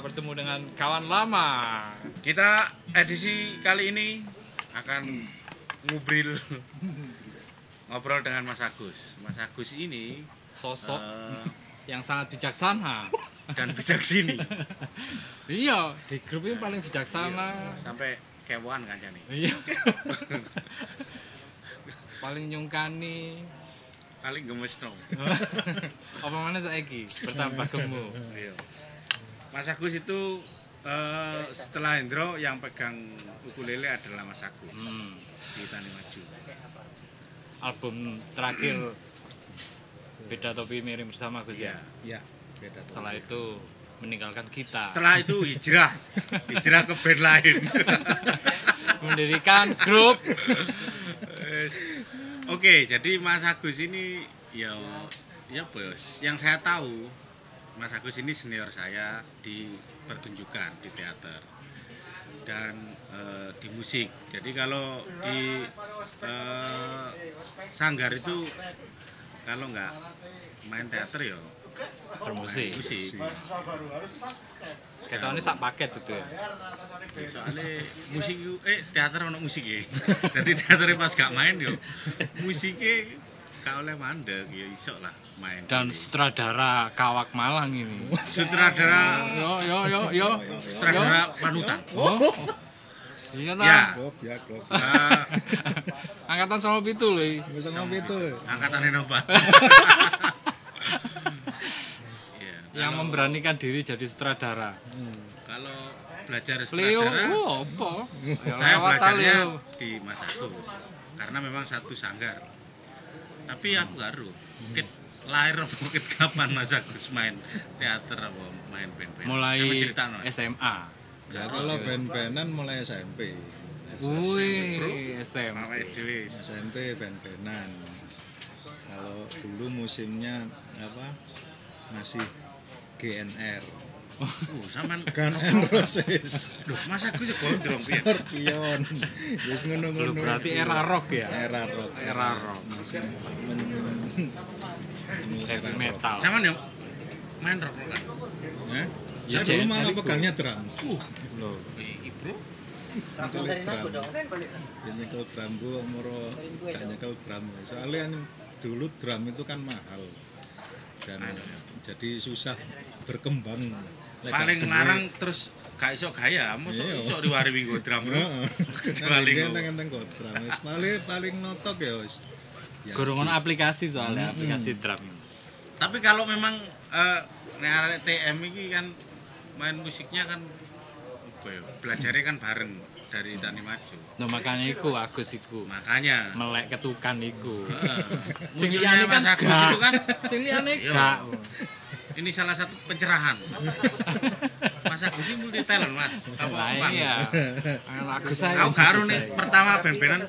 bertemu dengan kawan lama. Kita edisi kali ini akan ngubril ngobrol dengan Mas Agus. Mas Agus ini Sosok eh, yang sangat bijaksana. dan bijaksini iya, di grup ini paling bijaksana. sampai kewan kan Jani. Iya. paling nyungkani. Paling gemes dong. Apa mana saiki bertambah gemuk. Iya. Mas Agus itu eh, setelah Hendro yang pegang ukulele adalah Mas Agus Hmm. di Tani Maju. Album terakhir beda topi miring bersama Gus ya. Iya. Ya, beda tuh. Setelah itu meninggalkan kita. Setelah itu hijrah, hijrah ke band lain. Mendirikan grup Oke, jadi Mas Agus ini ya ya bos, yang saya tahu Mas Agus ini senior saya di pertunjukan di teater dan eh, di musik. Jadi kalau di eh, sanggar itu kalau nggak main teater ya bermusik. musik. Kita ini sak paket itu ya. Soalnya musik itu eh teater ono musik ya. Jadi teaternya pas gak main yo musiknya gak oleh mandek ya iso lah main. Dan sutradara Kawak Malang ini. sutradara Yo yo yo yo. sutradara panutan. Oh. Iya ta. Ya. Ya. Eh, Angkatan sama pitu lho. Bisa ngopi tuh. angkatan Enopa. Iya, Yang memberanikan diri jadi sutradara. Kalau belajar Leo, sutradara, oh, apa? Ya, saya belajarnya Leo. di Mas Agus karena memang satu sanggar. Tapi aku baru, mungkin lahir apa mungkin kapan Mas Agus main teater apa main band-band? Mulai cerita, no. SMA. Ya kalau band-bandan mulai SMP. Wih, SMP. SMP band-bandan. Kalau dulu musimnya apa? Masih GNR. Uh, sampean Gun and Roses. Loh, Mas Agus ya gondrong piye? Scorpion. Wis ngono-ngono. berarti era rock ya? Era rock. Era rock. Heavy era metal. Sampean ya main rock kan? Ya? Ya, Saya dulu malah pegangnya drum. Loh, Iki, Bro. Nyekel drum. Ya nyekel drum bu, moro gak nyekel drum. Soalnya kan dulu drum itu kan mahal dan jadi susah berkembang. Paling larang terus gak iso gaya, mosok Iya. iso diwari minggu drum. kok. enteng-enteng kok drum. Wis paling paling notok ya wis. Ya, ono aplikasi soalnya, aplikasi drum. Tapi kalau memang eh nek TM iki kan main musiknya kan ya, belajarnya kan bareng dari Tani Maju. Nah, makanya iku Agus iku Makanya melek ketukan iku. Sing liyane kan Agus itu kan Sing liyane Iya. gak. Ini salah satu pencerahan. Mas Agus ini multi talent, Mas. Apa Lah apa? iya. Agus saya. Aku karo nih pertama ben-benan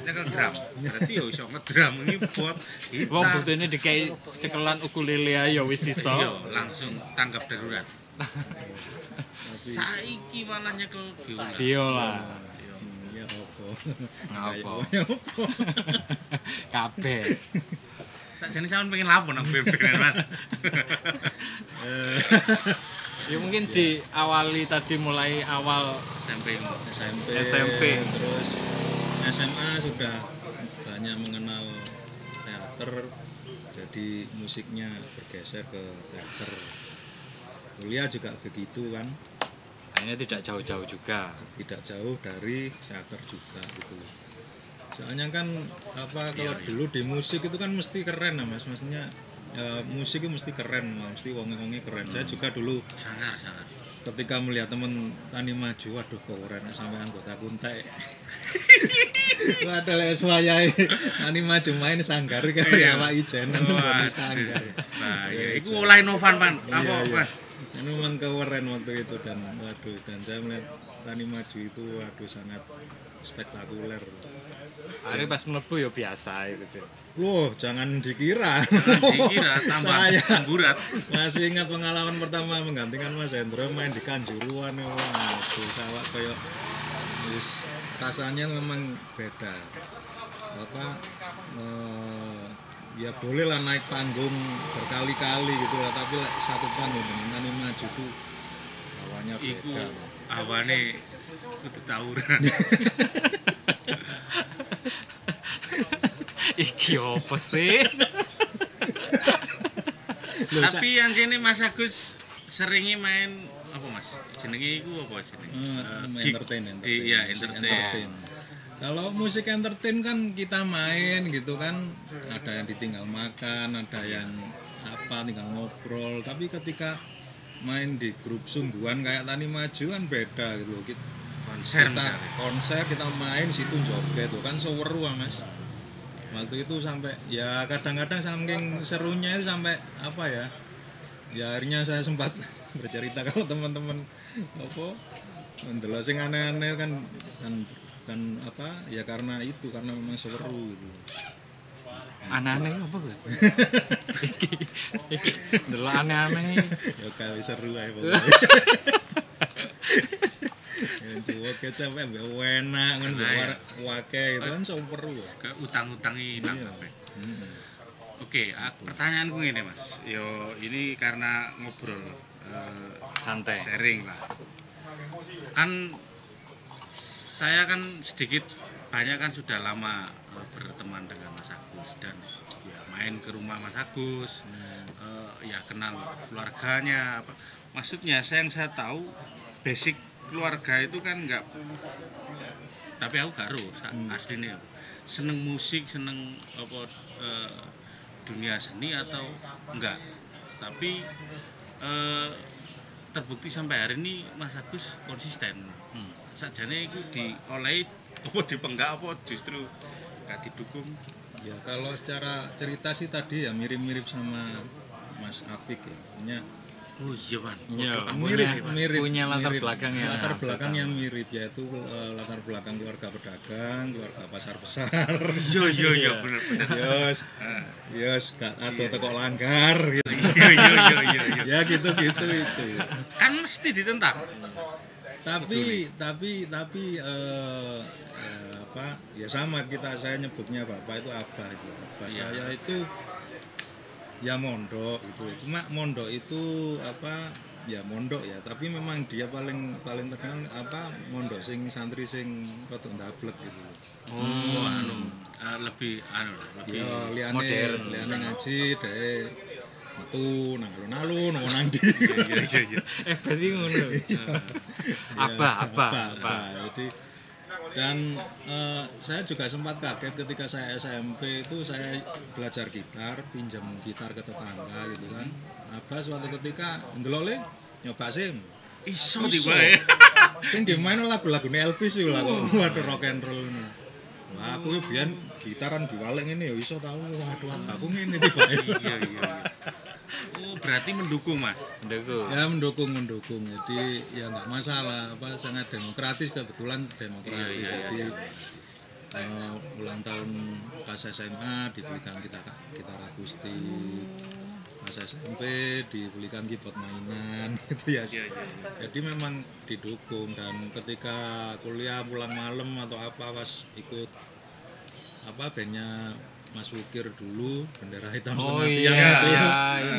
nyekel drum. Berarti yo iso ngedrum ini buat kita. Wong buktine dikai cekelan ukulele ya wis iso. Iya, langsung tanggap darurat. Saiki malah nyekel biola. Biola. Iya. ya apa? Ngapa? Ya apa? Kabeh. Sakjane sampean pengen lapor nang ben-benan, Mas. Ya mungkin diawali tadi mulai awal SMP. SMP, SMP. terus SMA sudah banyak mengenal teater jadi musiknya bergeser ke teater kuliah juga begitu kan akhirnya tidak jauh-jauh juga. tidak jauh dari teater juga gitu soalnya kan apa kalau Iya, iya. dulu di musik itu kan mesti keren ya mas maksudnya ya, musik itu mesti keren mesti wongi-wongi keren saya juga dulu Sangar, sangar. ketika melihat temen tani maju waduh kok keren sampai anggota kuntai waduh les wayai tani maju main sanggar kan Iya. ya Pak Ijen Wah, sanggar Nah, ya iku mulai Novan, Pan. Apa, Iya, iya. Mas? ini memang keren waktu itu dan waduh dan saya melihat tani maju itu waduh sangat spektakuler Hari pas mlebu ya biasa itu sih. Loh, jangan dikira. dikira tambah Saya semburat masih ingat pengalaman pertama menggantikan Mas Hendro main di Kanjuruan. Ya, wah bisa awak kayak wis rasanya memang beda. Apa eh, ya boleh lah naik panggung berkali-kali gitu lah tapi like, satu panggung dengan Maju tuh hawanya iku beda. awane kudu tawuran Iki apa sih? Tapi yang kene Mas Agus seringi main apa Mas jenenge iku apa jenenge Eh, gig. entertain, di entertain, ya musik entertain Kalau musik entertain kan kita main gitu kan, ada yang ditinggal makan, ada yang apa tinggal ngobrol. Tapi ketika main di grup sungguhan kayak Tani Maju kan beda gitu. Kita, konser kita konser kita main situ joget tuh kan seweru mas. Waktu itu sampai ya kadang-kadang saking serunya itu sampai apa ya? Ya akhirnya saya sempat bercerita kalau teman-teman apa ndelok sing aneh-aneh kan kan kan apa ya karena itu karena memang seru gitu. Aneh-aneh apa Gus? iki iki ndelok aneh-aneh. ya kali seru pokoknya. Tua kecap ya enak kan Nah, ya. war- wake itu kan ke utang-utangi Bang Iya. Oke, ah, pertanyaanku ini Mas. Yo ini karena ngobrol eh, Santai. sharing lah. Kan saya kan sedikit banyak kan sudah lama eh, berteman dengan Mas Agus dan ya main ke rumah Mas Agus. eh, ya kenal keluarganya apa. Maksudnya saya yang saya tahu basic keluarga itu kan enggak tapi aku ero sa- aslinya. Seneng musik seneng apa eh, dunia seni atau enggak tapi eh, terbukti sampai hari ini Mas Agus konsisten. Hmm. sajane itu diolehi apa dipenggak apa justru gak didukung. Ya kalau secara cerita sih tadi ya mirip-mirip sama Mas Afik ya. Punya oh iya man Iya, Waduh, punya- mirip, mirip punya latar mirip. belakang yang latar belakang yang mirip yaitu eh, latar belakang keluarga pedagang, keluarga pasar besar. iya iya iya bener bener Yos, yos gak atau teko langgar gitu. iya iya iya iya iya. Ya gitu-gitu itu. kan mesti ditentang Tapi tapi tapi eh, eh, apa? Ya sama kita saya nyebutnya Bapak itu apa itu. Bapak Iya. saya itu ya mondok itu. Cuma mondok itu apa? Ya mondok ya, tapi memang dia paling paling terkenal apa mondok sing santri sing rada ndablek gitu. oh anu eh, lebih anu lebih Ya liane modern. liane ngaji deh metu nang alun-alun nang nang ndi. iya iya iya Eh pasti ngono. Abah, apa, abah. Jadi dan eh, saya juga sempat kaget ketika saya SMP itu saya belajar gitar, pinjam gitar ke tetangga gitu kan. Apa suatu ketika ndelok le nyoba sim. iso tiba ya Sing dimain lagu-lagu Elvis itu kok. Waduh rock and roll. ini. Wah, aku biyen gitaran diwalek ini ya iso tahu. Waduh, aku ngene tiba. iya iya iya oh berarti mendukung mas? Ndeko. ya mendukung mendukung. Jadi ya nggak masalah. Apa sangat demokratis. Kebetulan demokratis. Iya, iya, jadi eh, ulang tahun pas SMA dibelikan kita gitar akustik pas SMP dibelikan keyboard mainan gitu ya. Iya iya iya. jadi memang didukung. Dan ketika kuliah pulang malam atau apa pas ikut apa bandnya Mas Wukir dulu bendera hitam Oh setengah iya, tiang itu ya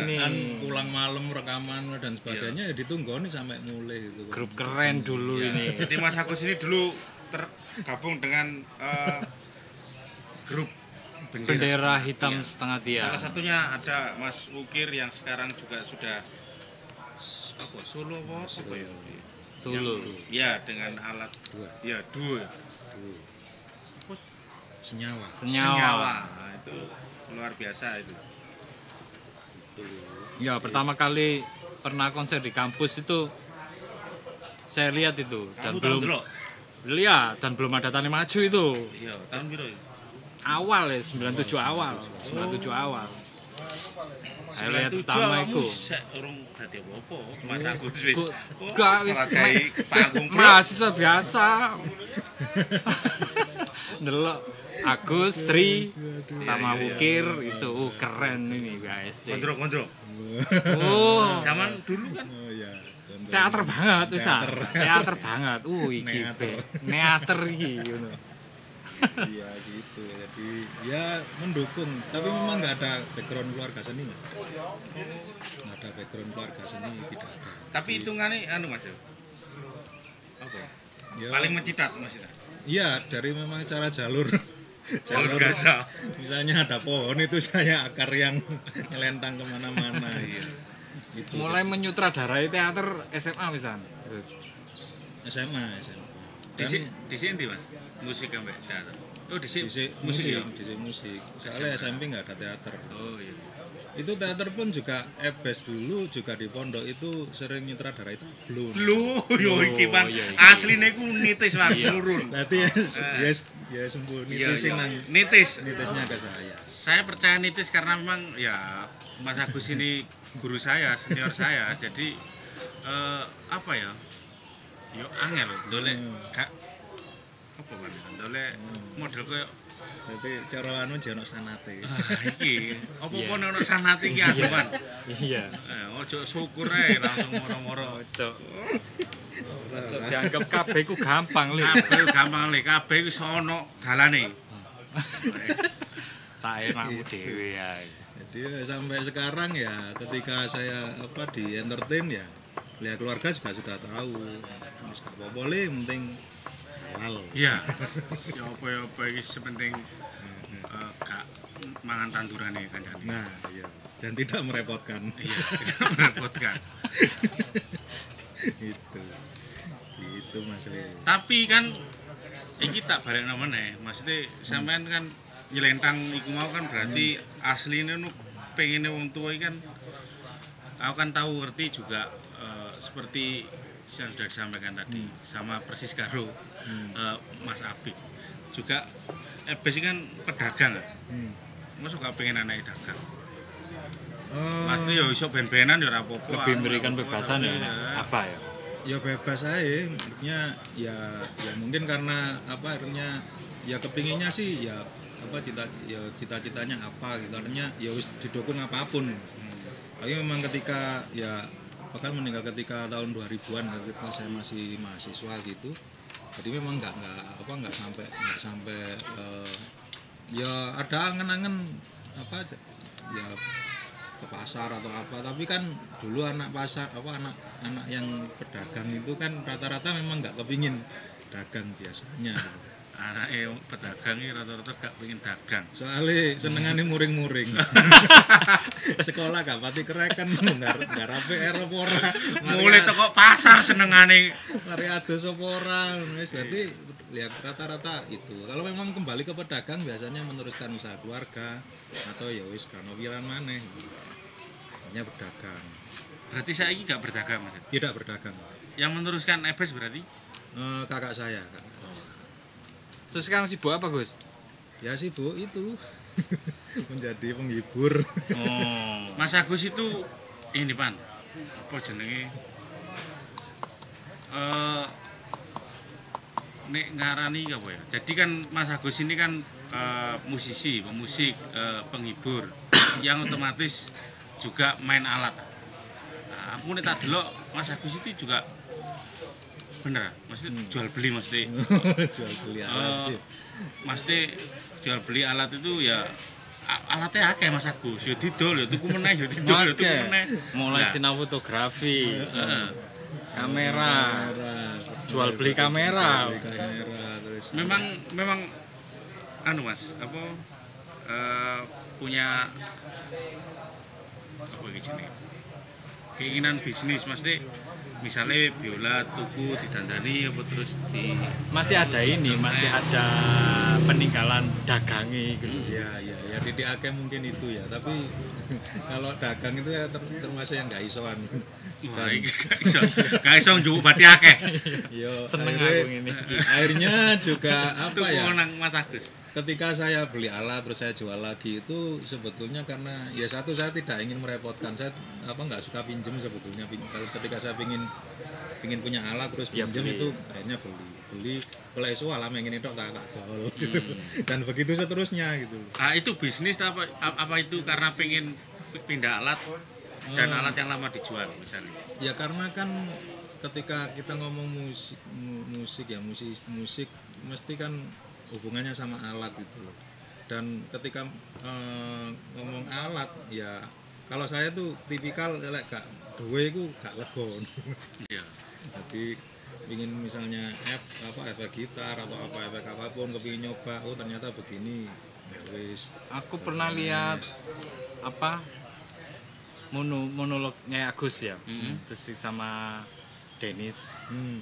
ini kan pulang malam rekaman dan sebagainya ya ditunggu nih sampai mulai gitu grup keren dulu ini. jadi mas Agus ini dulu tergabung dengan eh, grup bendera, Bendera hitam Iya. setengah tiang. salah satunya ada Mas Ukir yang sekarang juga sudah apa solo apa apa ya Solo. ya dengan alat Dua. ya dua Tuh. senyawa Senyawa. Nah, itu luar biasa itu. Ya, pertama kali pernah konser di kampus itu saya lihat itu dan kamu belum lihat dan belum ada tani maju itu. Iya tahun biru awal ya 97 awal. 97 awal. Saya lihat 97 pertama sek urung dadi apa-apa. Mas Agus wis oh, gak wis panggung mahasiswa biasa. Delok Agus, Sri, sama Wukir itu uh, keren ini BASD. Kontrol kontrol. Oh, Zaman dulu kan Oh iya. teater banget wis. Teater. Teater banget. Uh, iki Neater. Neater iki ngono. Iya gitu. Jadi ya mendukung. Tapi memang nggak ada background keluarga seni nggak ada. Nggak ada background keluarga seni tidak ada. tapi hitungannya anu Mas. ya. Apa? Ya, Paling mencitat Mas itu. Iya dari memang cara jalur. Jalur gaza. Misalnya ada pohon itu saya akar yang ngelentang ke mana-mana. Iya. Gitu. Mulai menyutradarai teater SMA misalnya. Terus SMA, SMA. Di sini di sini di Mas. Musik sampai teater. Oh di sini musik, musik ya. musik, musik. Soalnya SMP nggak ada teater. Oh iya. Itu teater pun juga ebes dulu juga di pondok itu sering nyutradara itu belum. Lu yo iki Pan. iya, iya. Asline ku nitis Mas Iya. turun. Berarti ya, ya, ya sembuh Iya, nitisin iya. nang Nitis. nitisnya ke saya. Saya percaya nitis karena memang ya Mas Agus ini guru saya, senior saya. Jadi eh, apa ya? Yo angel dolek Hmm. gak apa kan dolek model koyo Berarti cara anu jono sanate. ah, iki apa pun ono sanate iki aku iya. Eh, ojo syukur ae langsung moro-moro. Cok. Cok dianggap kabeh ku gampang lho. Kabeh gampang le, kabeh wis ono dalane. Saenakmu dhewe ae. Jadi ya, sampai sekarang ya ketika saya apa di entertain ya lihat keluarga juga sudah tahu. Wis gak apa-apa le, penting halal. Iya. Ya apa-apa iki sepenting eh, gak mangan tandurane kancane. Nah, iya. Dan tidak merepotkan. Iya, tidak merepotkan. itu. Itu Mas Le. Tapi kan iki tak balik meneh. Maksudnya sampean kan nyelentang iku mau kan berarti asline nu pengen wong tua kan aku kan tahu ngerti juga eh, seperti yang sudah disampaikan tadi sama persis karo eh, Mas Abik juga Ebes ini kan pedagang kan? Hmm. Masa gak pengen anak dagang? Oh, Mas tuh ya iso ben-benan ya ora apa-apa. Lebih Aku memberikan bebasan ya. iya. Apa ya? ya bebas aja maksudnya ya ya mungkin karena apa akhirnya ya kepinginnya sih ya apa cita ya cita-citanya apa gitu artinya ya wis didukung apa pun tapi memang ketika ya bahkan meninggal ketika tahun 2000-an ketika saya masih mahasiswa gitu jadi memang nggak nggak apa nggak sampai nggak sampai eh, ya ada angen-angen apa ya ke pasar atau apa tapi kan dulu anak pasar apa anak anak yang pedagang itu kan rata-rata memang nggak kepingin dagang biasanya gitu. Anak eh pedagang ini rata-rata gak pengen dagang. soalnya senengannya muring-muring sekolah gak pati kereken nggak nggak rapi pora Mulai toko pasar senengane. mari adus apa ora wis dadi lihat rata-rata itu kalau memang kembali ke pedagang biasanya meneruskan usaha keluarga atau ya wis kan wiran maneh hanya berdagang Berarti saya ini gak berdagang Mas. tidak berdagang Yang meneruskan Ebes berarti Eh, kakak saya kakak. Terus sekarang sibuk apa, Gus? ya sih bu itu. Menjadi penghibur. Oh. Mas Agus itu ini pan. Apa jenenge? Eh nek ngarani apa ya? Jadi kan Mas Agus ini kan eh, musisi pemusik eh, penghibur. Yang otomatis juga main alat. Nah, aku nek tak delok Mas Agus itu juga bener maksudnya jual beli maksudnya jual beli Eh, alat ya. Mesti jual beli alat itu ya alatnya akeh Mas Agus. Ya didol ya tuku meneh ya didol ya tuku meneh. Mulai Nah, sinau fotografi, heeh. kamera, Kamera, jual beli kamera. Terus Memang memang anu Mas, apa eh, punya apa jenenge? Keinginan bisnis mesti misalnya biola tuku didandani apa terus di masih ada ini, masih ada peninggalan dagangi gitu. ya ya ya di mungkin itu ya. Tapi kalau dagang itu ya ter- termasuk yang nggak isoan gak iso. Gak iso njupuk badhe akeh. Yo, Seneng aku ini. akhirnya juga apa ya nang Mas Agus. ketika saya beli alat terus saya jual lagi itu sebetulnya karena ya satu saya tidak ingin merepotkan saya apa nggak suka pinjem sebetulnya kalau ketika saya ingin ingin punya alat terus Ya, pinjem beli. itu akhirnya beli beli kalau isu alam yang ini tok tak tak jual gitu Hmm. dan begitu seterusnya gitu Ah, itu bisnis apa apa itu karena pengen pindah alat dan Oh. alat yang lama dijual misalnya. ya karena kan ketika kita ngomong musik mu- musik ya musik musik mesti kan hubungannya sama alat itu loh. dan ketika eh, ngomong alat ya kalau saya tuh tipikal lek gak duwe iku gak legon Iya. jadi ingin misalnya F, apa efek gitar atau apa efek apa pun kepingin nyoba oh ternyata begini ya wis Aku pernah lihat apa mono monolognya Agus ya. Mhm. Terus sama Dennis hmm,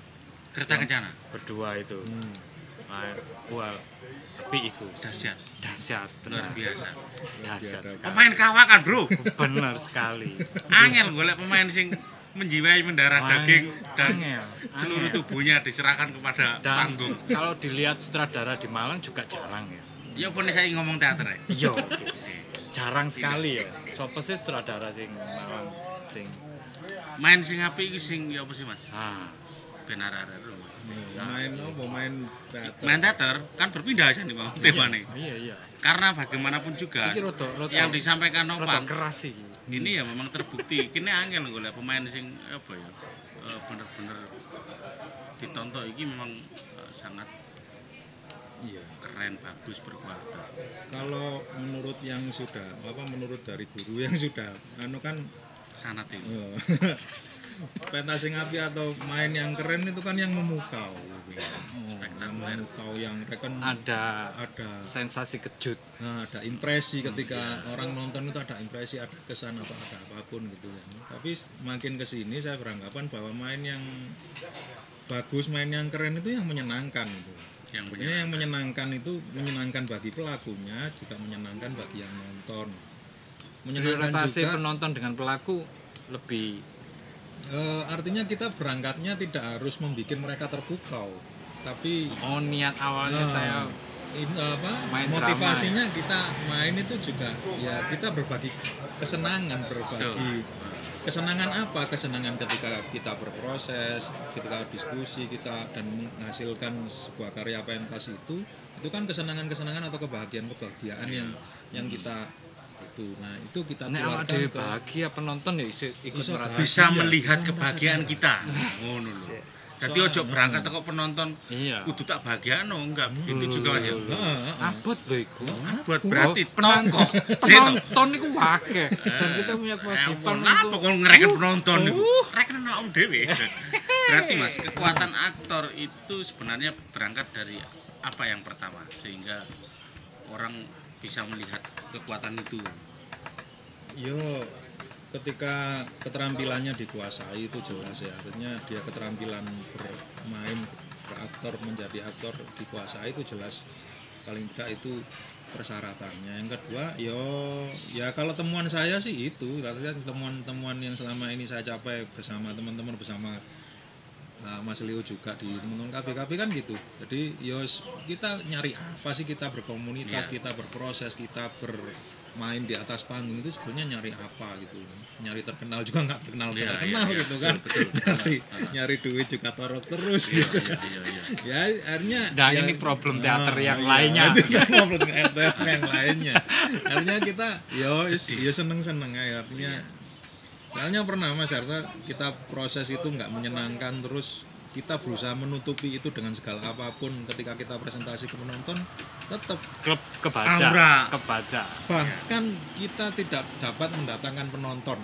Kereta kencana. berdua itu. hmm. Wah, wah, tapi itu Dahsyat, dahsyat, luar benar. biasa. Dahsyat. Pemain kawakan, Bro. Benar sekali. Angel golek pemain sing menjiwai mendarah Wah, daging dan angel, seluruh angel. tubuhnya diserahkan kepada Dan panggung. kalau dilihat sutradara di Malang juga jarang ya. Ya pun saya ngomong teater ya. Iya, jarang sekali ya. Sopo sih sutradara sing Malang sing Main sing apik iki sing ya apa sih, Mas? ah Ben arek-arek lho, Mas. main apa main teater Main teater kan berpindah aja nih, Bang, temanya. iya iya. Karena bagaimanapun juga yang disampaikan Nopan keras sih. ini ya memang terbukti kini angel golek pemain sing apa ya eh, bener-bener ditonton ini memang eh, sangat iya keren bagus berkualitas. Kalau menurut yang sudah apa menurut dari guru yang sudah anu kan sangat ini. eh, pentas api atau main yang keren itu kan yang memukau gitu. Oh, yang memukau yang reken Ada ada sensasi kejut. nah, ada impresi ketika orang nonton itu ada impresi ada kesan apa ada apa pun gitu ya. Tapi makin ke sini saya beranggapan bahwa main yang bagus main yang keren itu yang menyenangkan gitu yang Ini punya yang menyenangkan itu menyenangkan bagi pelakunya juga menyenangkan bagi yang nonton. Menyenangkan Relasi juga penonton dengan pelaku lebih eh, artinya kita berangkatnya tidak harus membuat mereka terpukau, tapi oh niat awalnya Nah, saya ini apa Main motivasinya kita main itu juga ya kita berbagi kesenangan berbagi Betul. Kesenangan apa? Kesenangan ketika kita berproses ketika diskusi kita dan menghasilkan sebuah karya pentas itu itu kan kesenangan kesenangan atau kebahagiaan kebahagiaan yang yang kita itu. Nah itu kita awak tularkan ke bahagia penonton ya ikut merasa bisa melihat bisa kebahagiaan kita. Ngono lho jadi ojo berangkat teko penonton iya. Kudu tak bahagia no enggak begitu juga mas ya. Heeh. abot lho iku. Buat berarti Oh, penonton. penonton. Iku akeh dan kita punya kewajiban Kenapa kau ngereken penonton itu? Uh. Reken awakmu dhewe. Berarti Mas, kekuatan aktor itu sebenarnya berangkat dari apa yang pertama sehingga orang bisa melihat kekuatan itu. Yo, ketika keterampilannya dikuasai itu jelas ya. Artinya dia keterampilan bermain beraktor menjadi aktor dikuasai itu jelas paling tidak itu persyaratannya. Yang kedua, yo ya kalau temuan saya sih itu, artinya temuan-temuan yang selama ini saya capai bersama teman-teman bersama Nah, Mas Leo juga di teman-teman KBKB kan gitu. Jadi yos kita nyari apa sih kita berkomunitas, Iya. kita berproses, kita bermain di atas panggung itu sebenarnya nyari apa gitu. Nyari terkenal juga nggak terkenal Iya, terkenal iya, iya. gitu kan. Betul, betul. nyari nyari duit juga torok terus Iya, gitu. iya, iya, iya. Ya akhirnya Nah, ya- ini problem teater Ah, yang iya, lainnya. itu kan problem teater yang lainnya. Artinya kita yo yo seneng-seneng ya artinya Soalnya pernah Mas Harta kita proses itu nggak menyenangkan terus kita berusaha menutupi itu dengan segala apa pun. Ketika kita presentasi ke penonton tetap klub kebaca Aura. kebaca. Bahkan kita tidak dapat mendatangkan penonton.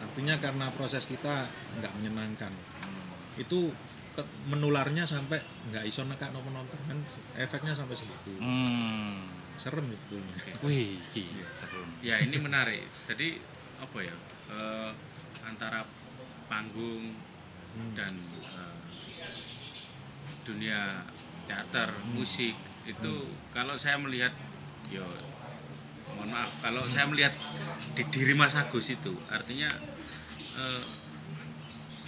Artinya karena proses kita nggak menyenangkan. Itu ke- menularnya sampai nggak iso nekak penonton kan efeknya sampai segitu. Hmm. serem sebetulnya. Wih iki seru Ya, ini menarik. Jadi apa ya? eh, antara panggung dan eh, dunia teater, musik itu kalau saya melihat yo mohon maaf kalau saya melihat di diri Mas Agus itu artinya eh,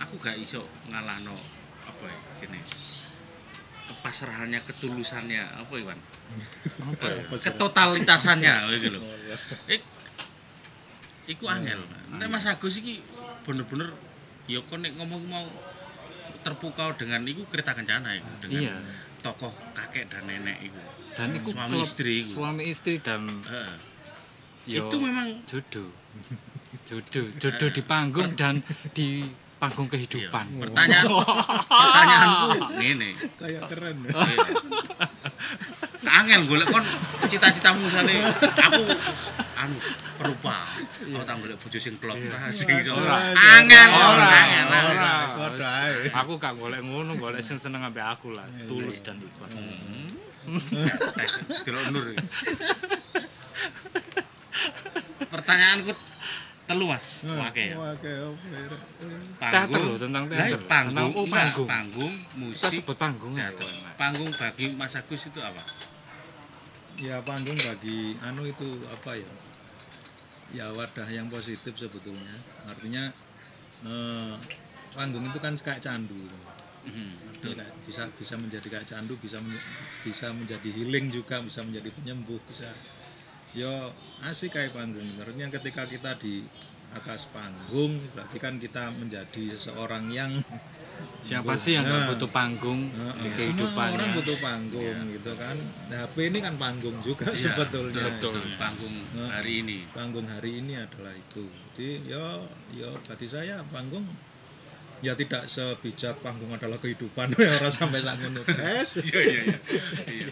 aku gak iso ngalahno apa ya jenis kepasrahannya ketulusannya apa Iwan apa ya sih? ketotalitasannya gitu loh Oh, iya. Ik, iku angel nek Mas Agus iki bener-bener ya kon nek ngomong mau terpukau dengan iku kereta kencana iku dengan iya tokoh kakek dan nenek iku dan itu Suami klub- istri iku. suami istri dan Heeh. yo itu memang jodoh jodoh jodoh di panggung dan di panggung iya, kehidupan pertanyaan pertanyaanku ngene kayak keren ya. Iya. Angel golek kon cita-citamu sane aku anu perupa. Aku tak golek bojo sing klop ta sing iso. Ora. Angel Ora. aku gak golek ngono golek sing seneng ambek aku lah tulus dan ikhlas Eh, Delok nur. Pertanyaanku telu Mas. Oke ya. Oke, oke. teater loh tentang teater panggung, panggung panggung, kita musik, sebut panggung ya. Panggung bagi Mas Agus itu apa? Ya panggung bagi anu itu apa ya? Ya wadah yang positif sebetulnya. Artinya eh, panggung itu kan kayak candu. Artinya kayak bisa bisa menjadi kayak candu, bisa men- bisa menjadi healing juga, bisa menjadi penyembuh, bisa yo asik kayak panggung. Artinya ketika kita di atas panggung berarti kan kita menjadi seseorang yang siapa sih yang gak Nah. butuh panggung di Heeh, semua kehidupannya orang butuh panggung gitu kan. Nah, HP ini kan panggung juga Iya, sebetulnya. betul. Betul, panggung Nah. hari ini. Panggung hari ini adalah itu. Jadi yo yo bagi saya panggung ya tidak sebijak panggung adalah kehidupan ya ora sampai sak ngono. Iya iya iya. Iya.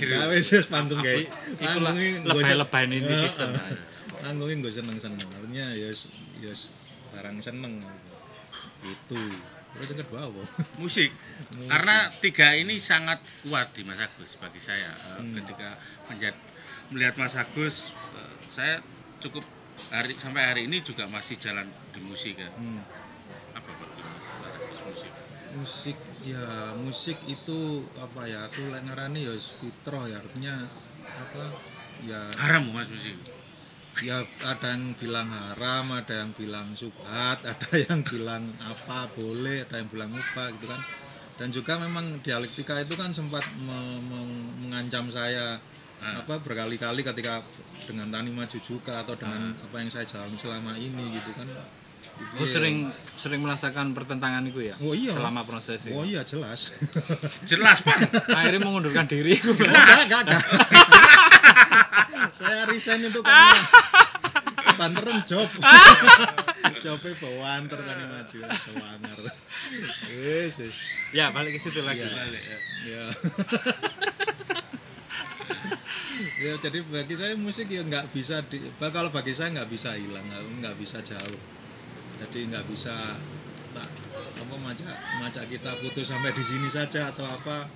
Ya wis panggung I- kayak itulah lebay-lebayan ini Heeh. Kisah Panggungnya gue seneng-seneng. Artinya ya ya barang seneng. Itu. Terus yang kedua apa? musik. Musik. Karena tiga ini sangat kuat di Mas Agus bagi saya. Eh, Hmm. Ketika menjat- melihat Mas Agus, eh, saya cukup hari sampai hari ini juga masih jalan di musik ya. Hmm. Apa Agus musik? musik ya musik itu apa ya aku lek ngarani ya fitrah ya artinya apa ya Haram Mas musik. Ya ada yang bilang haram ada yang bilang subhat ada yang bilang apa boleh ada yang bilang apa gitu kan dan juga memang dialektika itu kan sempat me- me- mengancam saya Ah. apa berkali-kali ketika dengan tani maju juga atau dengan apa yang saya jalani selama ini gitu kan Jadi, Oh sering sering merasakan pertentangan itu ya oh iya selama proses oh ini. iya jelas Jelas Pak. Akhirnya mengundurkan diri. enggak enggak enggak saya resign itu karena banteran job jobnya bawa antar tani maju sewangar yes yes ya balik ke situ lagi. Iya. Balik, ya. ya ya jadi bagi saya musik ya nggak bisa di kalau bagi saya nggak bisa hilang nggak bisa jauh jadi nggak bisa tak apa macam macam kita putus sampai di sini saja atau apa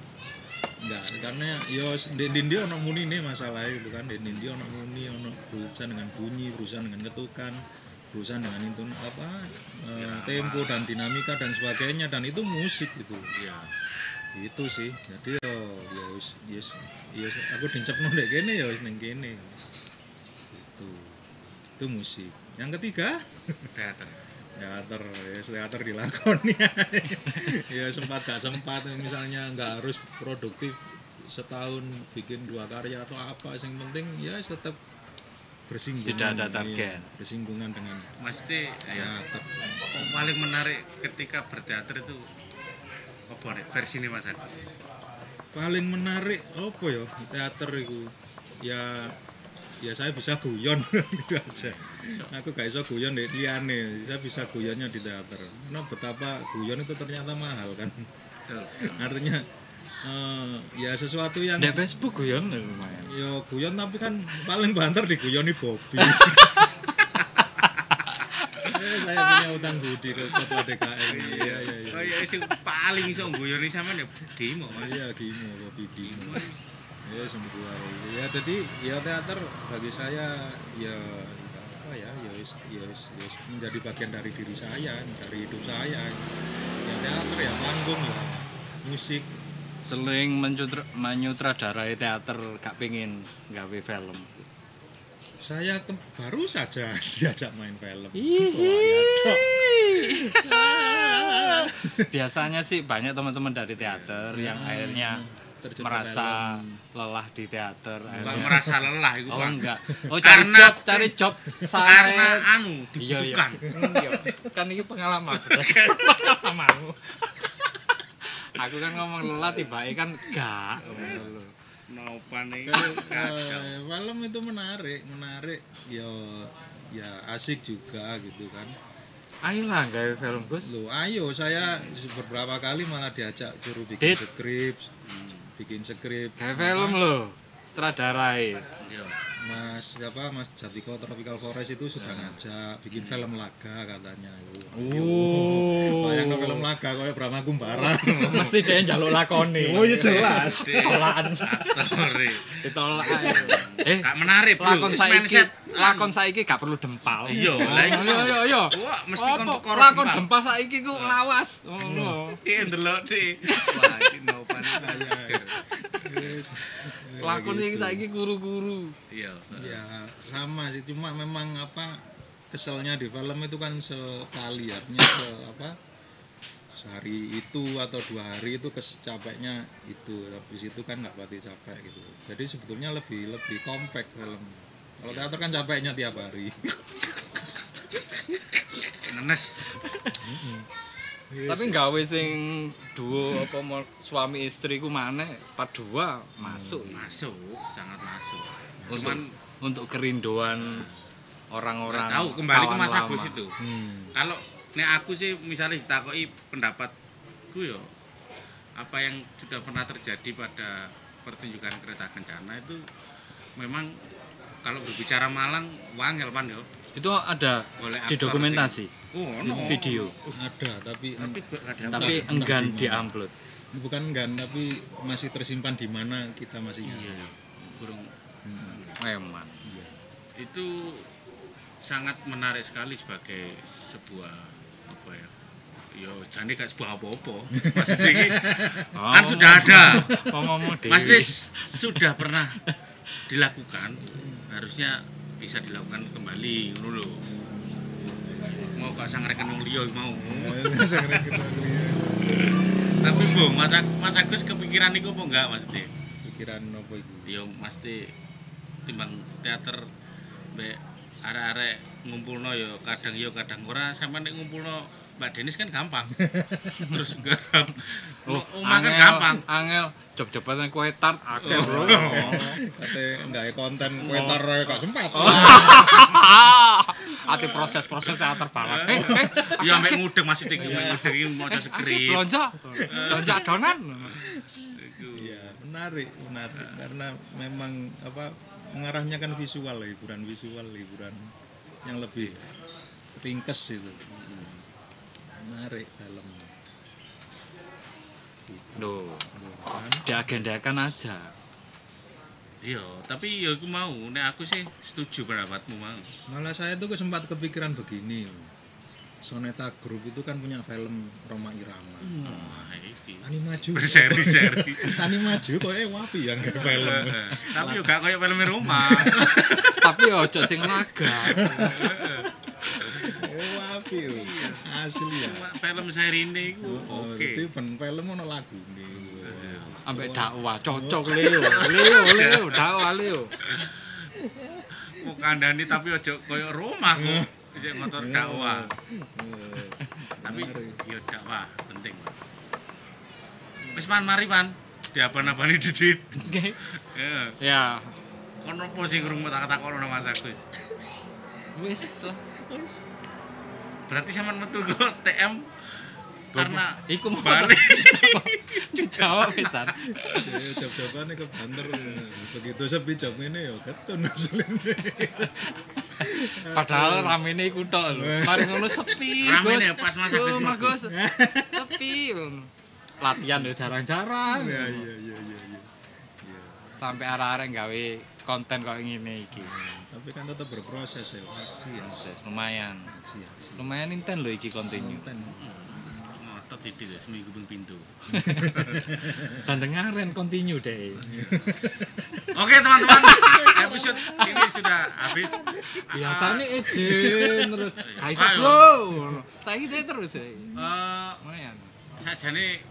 nggak karena yo di di ono muni nih masalah itu kan. Di di ono muni ono berurusan dengan bunyi berurusan dengan ketukan berurusan dengan itu apa eh, tempo dan dinamika dan sebagainya. Dan itu musik gitu. Iya. itu sih. Jadi yo ya wis yes yes aku dicepno ndek kene ya wis ning kene. Itu itu musik. Yang ketiga? Teater. Teater ya teater dilakoni. Ya sempat gak sempat misalnya nggak harus produktif setahun bikin dua karya atau apa yang penting ya tetap bersinggungan. Tidak ada target. bersinggungan dengan Mesti ya. teater. Paling menarik ketika berteater itu apa nih versi ini Mas Agus? paling menarik apa ya teater itu? Ya ya saya bisa guyon. Gitu aja. Aku gak bisa guyon di liane saya bisa guyonnya di teater. Karena betapa guyon itu ternyata mahal kan? Artinya eh, ya sesuatu yang Di Facebook ya lumayan. ya guyon tapi kan paling banter diguyoni Bobby. Eh, saya punya utang budi ke ketua DKM iya iya iya. Oh iya sing paling iso guyoni sampean ya. Mas. iya Gimo Bobby Gimo ya semua ya jadi ya teater bagi saya ya apa ya ya ya ya menjadi bagian dari diri saya dari hidup saya. Ya teater ya panggung ya musik. Sering mencutra, menyutradarai teater gak pengen gawe film. saya ke- baru saja diajak main film. Biasanya sih banyak teman-teman dari teater yang akhirnya Terjun ke merasa lelah di teater Bukan akhirnya. merasa lelah itu oh enggak. Oh cari Karena- job cari job Karena saya anu iya iya. dibutuhkan. Iya. kan ini pengalaman. Pengalamanmu. Aku kan ngomong lelah tiba kan enggak. Nopan eh, film itu menarik, menarik. Ya, ya asik juga gitu kan. ayolah gawe film Gus. Loh, ayo. Saya beberapa kali malah diajak suruh bikin Dit. skrip, bikin skrip. gawe film lo sutradarai Yo. Mas siapa Mas Jatiko Tropical Forest itu sudah ngajak bikin film laga katanya. oh Bayang film laga kayak Brahma Kumbara. mesti dia njaluk lakoni oh iya jelas. tolakan Sorry. ditolak eh Gak menarik, lakon saiki. Lakon saiki gak perlu dempal Iya, lah iku. iya iya iya Wah, mesti kon perkara lakon dempal. saiki ku lawas ngono Ki ndelok di. Wah, iki Nopan. Lakon Gitu. iki saiki guru-guru Iya. Ya sama sih cuma memang apa keselnya di film itu kan sekali artinya se apa sehari itu atau dua hari itu kescapeknya itu habis itu kan nggak pati capek gitu jadi sebetulnya lebih lebih kompak film kalau teater kan capeknya tiap hari Nenes. tapi gawe sing duo apa suami istri ku maneh part dua masuk Masuk, sangat masuk. untuk Cuman untuk kerinduan orang-orang tahu kembali ke Mas. Agus itu. hmm. Kalau nek aku sih misalnya ditakoki pendapatku yo apa yang sudah pernah terjadi pada pertunjukan kereta kencana itu memang kalau berbicara Malang wangel pan yo itu ada oleh di dokumentasi sing- Oh, no. video. Ada tapi Tapi ada tapi Entah- enggan entah di upload bukan enggak tapi masih tersimpan di mana kita masih Iya, tahu. burung Eman. itu sangat menarik sekali sebagai sebuah apa ya yo jadi gak sebuah apa-apa. Maksudnya ini kan sudah ada. Dewi. Mas Tis sudah pernah dilakukan harusnya bisa dilakukan kembali lho. Mau gak sangreken wong liya mau. Tapi bu Mas, Mas Agus kepikiran iku apa enggak Mas pikiran apa itu yo mesti timbang teater mbek arek-arek ngumpulno yo kadang yo kadang ora. Sampe nek ngumpulno Mbak Denis kan gampang. Terus garap Oh, omah kan angel, gampang. angel. Job-joban kue tart akeh bro. Kate nggak konten kue tar gak sempat. ati proses-proses teater banget. Eh eh. Ya ambek ngudeg masih tinggi ngudeg iki Aki skrip. belanja belanja adonan. Iya, menarik, menarik. Karena memang apa mengarahnya kan visual, hiburan visual, hiburan yang lebih ringkes itu. Menarik film. Loh, Kan? diagendakan aja iya tapi ya aku mau nek aku sih setuju pendapatmu mau Malah saya tuh sempat kepikiran begini. Soneta Group itu kan punya film Roma Irama. wah iki Tani maju. berseri-seri Tani maju kok eh wapi yang nggak film. tapi juga kayak film rumah tapi ya ojo sing laga Eh wapi. Asli ya. film seri ini iku Oh, oke Jadi ben film ono lagu nih. ambek dakwah cocok Leo Leo Leo dakwah Leo mau kandani tapi ojo koyo rumah kok bisa motor dakwah tapi yo dakwah penting wis man mari man diapa-apani didit. Ya ya. Kono apa sing krungu tak takono Mas Agus? Wis lah. Berarti sampean metu kok TM karena iku balik dijawab pisan Ya, job-jobannya ke banter. Begitu sepi job ini ya ketun aslinya. Padahal ramene iku tok lho mari ngono sepi Ramene pas Mas Yo, Agus Mas mlebu. Gus sepi latihan yo jarang-jarang Iya iya iya iya. iya. sampai arah-arah gawe konten kok ngene iki Tapi kan tetap berproses ya. Aksi ya. Proses, lumayan Aksi aksi. lumayan inten lho iki continue Konten. ngotot titik ya seminggu ping pintu dan dengaran continue deh oke teman-teman episode ini sudah habis. Biasanya izin terus. Kaisa bro. Saya gitu terus ya. Eh, Lumayan. sajane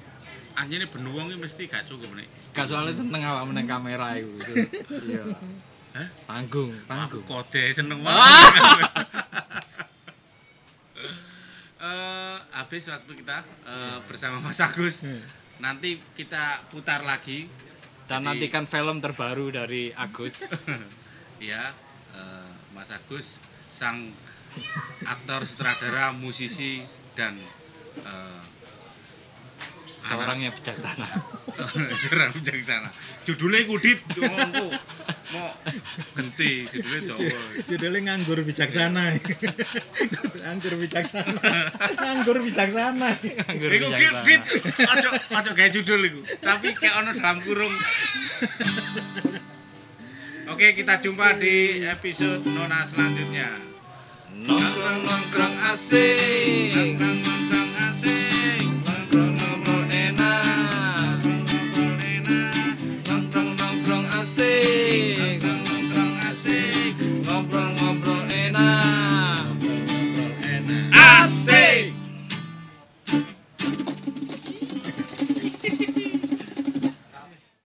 anjene benuwong iki mesti gak cukup nih. Gak soalnya seneng awak meneng kamera itu. Iya. Hah? Tanggung, Aku tanggung. kode seneng banget. Eh, habis waktu kita eh, bersama Mas Agus. Nanti kita putar lagi Dan Jadi- nantikan film terbaru dari Agus. ya eh, Mas Agus sang aktor sutradara musisi dan eh, Seorang yang bijaksana. seorang bijaksana judulnya kudit ngomongku mau genti judulnya Jawa Judulnya nganggur bijaksana. nganggur bijaksana. nganggur bijaksana. Anggur Iku bijaksana. kudit ojo ojo kayak judul iku tapi kayak ono dalam kurung Oke, kita jumpa di episode Nona selanjutnya. Nongkrong-nongkrong asik.